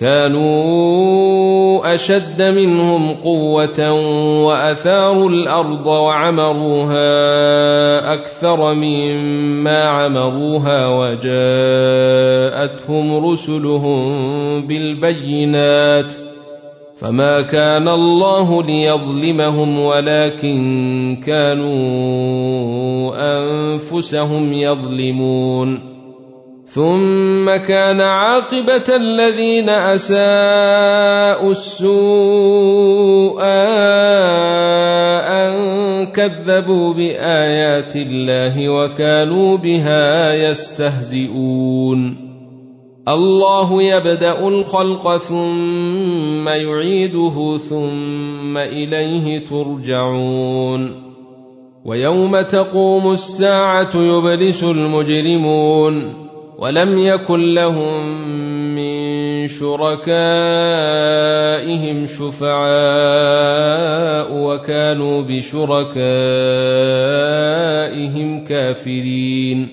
كانوا أشد منهم قوة وأثاروا الأرض وعمروها أكثر مما عمروها وجاءتهم رسلهم بالبينات فما كان الله ليظلمهم ولكن كانوا أنفسهم يظلمون ثم كان عاقبة الذين أساءوا السوء أن كذبوا بآيات الله وكانوا بها يستهزئون. الله يبدأ الخلق ثم يعيده ثم إليه ترجعون. ويوم تقوم الساعة يبلس المجرمون. ولم يكن لهم من شركائهم شفعاء وكانوا بشركائهم كافرين.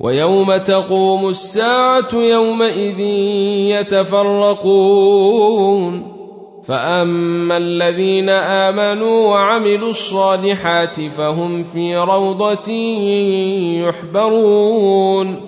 ويوم تقوم الساعة يومئذ يتفرقون. فأما الذين آمنوا وعملوا الصالحات فهم في روضة يحبرون.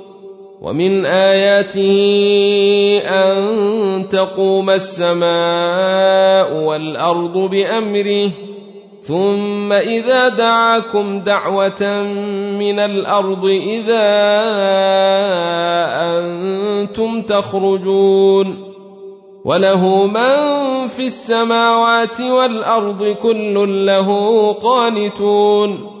ومن آياته أن تقوم السماء والأرض بأمره ثم إذا دعاكم دعوة من الأرض إذا أنتم تخرجون. وله من في السماوات والأرض كل له قانتون.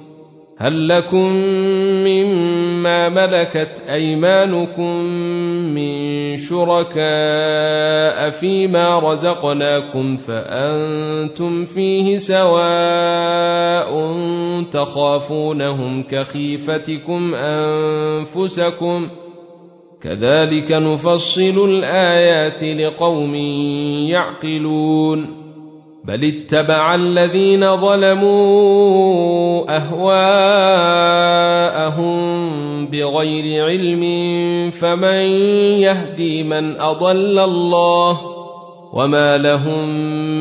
هل لكم مما ملكت أيمانكم من شركاء فيما رزقناكم فأنتم فيه سواء تخافونهم كخيفتكم أنفسكم كذلك نفصل الآيات لقوم يعقلون بل اتبع الذين ظلموا أهواءهم بغير علم فمن يهدي من أضل الله وما لهم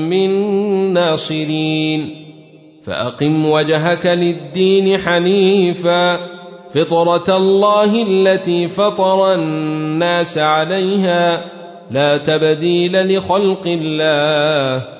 من ناصرين فأقم وجهك للدين حنيفا فطرة الله التي فطر الناس عليها لا تبديل لخلق الله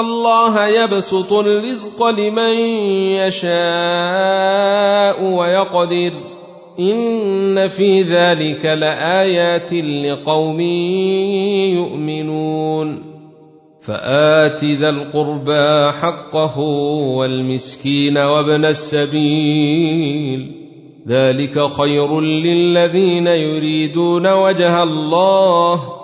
الله يبسط الرزق لمن يشاء ويقدر إن في ذلك لآيات لقوم يؤمنون فآت ذا القربى حقه والمسكين وابن السبيل ذلك خير للذين يريدون وجه الله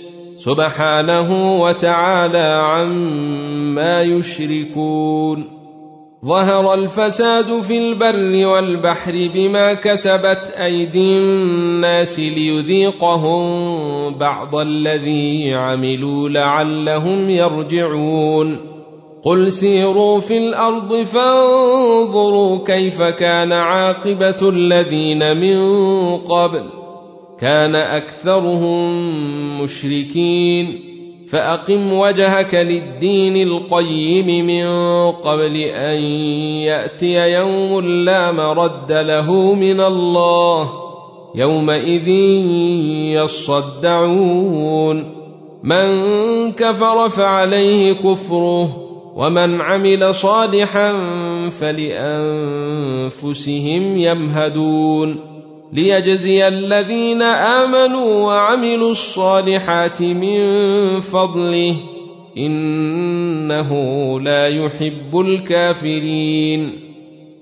سبحانه وتعالى عما يشركون. ظهر الفساد في البر والبحر بما كسبت أيدي الناس ليذيقهم بعض الذي عملوا لعلهم يرجعون. قل سيروا في الأرض فانظروا كيف كان عاقبة الذين من قبل. كان أكثرهم مشركين. فأقم وجهك للدين القيم من قبل أن يأتي يوم لا مرد له من الله. يومئذ يصدعون. من كفر فعليه كفره ومن عمل صالحا فلأنفسهم يمهدون. ليجزي الذين آمنوا وعملوا الصالحات من فضله. إنه لا يحب الكافرين.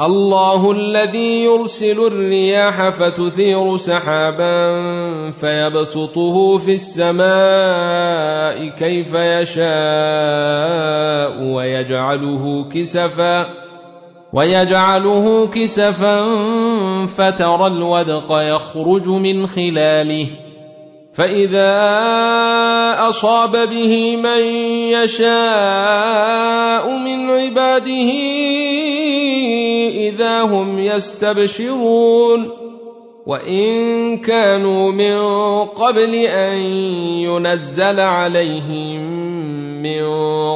الله الذي يرسل الرياح فتثير سحابا فيبسطه في السماء كيف يشاء ويجعله كسفا ويجعله كسفا فترى الودق يخرج من خلاله فإذا أصاب به من يشاء من عباده اذا هم يستبشرون وإن كانوا من قبل أن ينزل عليهم من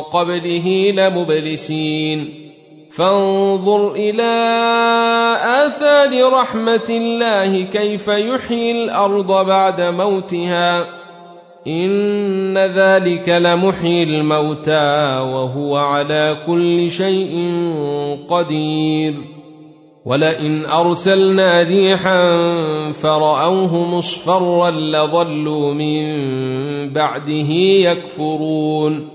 قبله لمبلسين فانظر إلى آثار رحمة الله كيف يحيي الأرض بعد موتها إن ذلك لمحيي الموتى وهو على كل شيء قدير ولئن أرسلنا ريحا فرأوه مصفرا لظلوا من بعده يكفرون.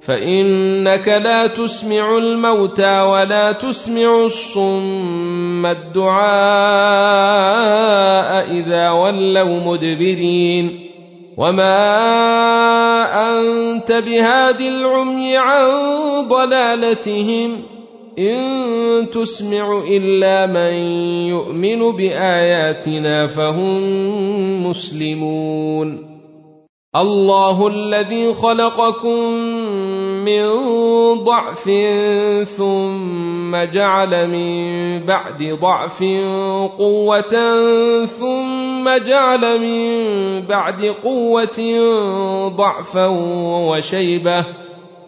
فإنك لا تسمع الموتى ولا تسمع الصم الدعاء إذا ولوا مدبرين. وما أنت بهاد العمي عن ضلالتهم إن تسمع إلا من يؤمن بآياتنا فهم مسلمون. الله الذي خلقكم من ضعف ثم جعل من بعد ضعف قوة ثم جعل من بعد قوة ضعفا وشيبة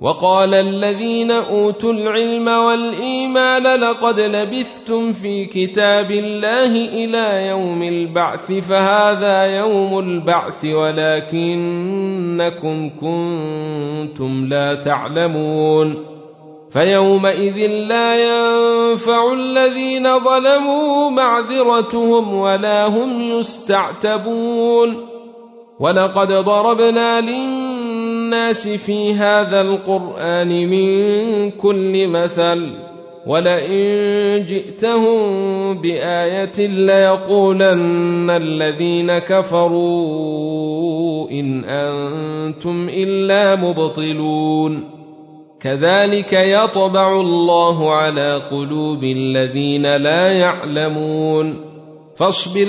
وقال الذين أوتوا العلم والإيمان لقد لبثتم في كتاب الله إلى يوم البعث فهذا يوم البعث ولكنكم كنتم لا تعلمون. فيومئذ لا ينفع الذين ظلموا معذرتهم ولا هم يستعتبون. ولقد ضربنا للناس في هذا القرآن من كل مثل ولئن جئتهم بآية ليقولن الذين كفروا إن أنتم إلا مبطلون. كذلك يطبع الله على قلوب الذين لا يعلمون. فاصبر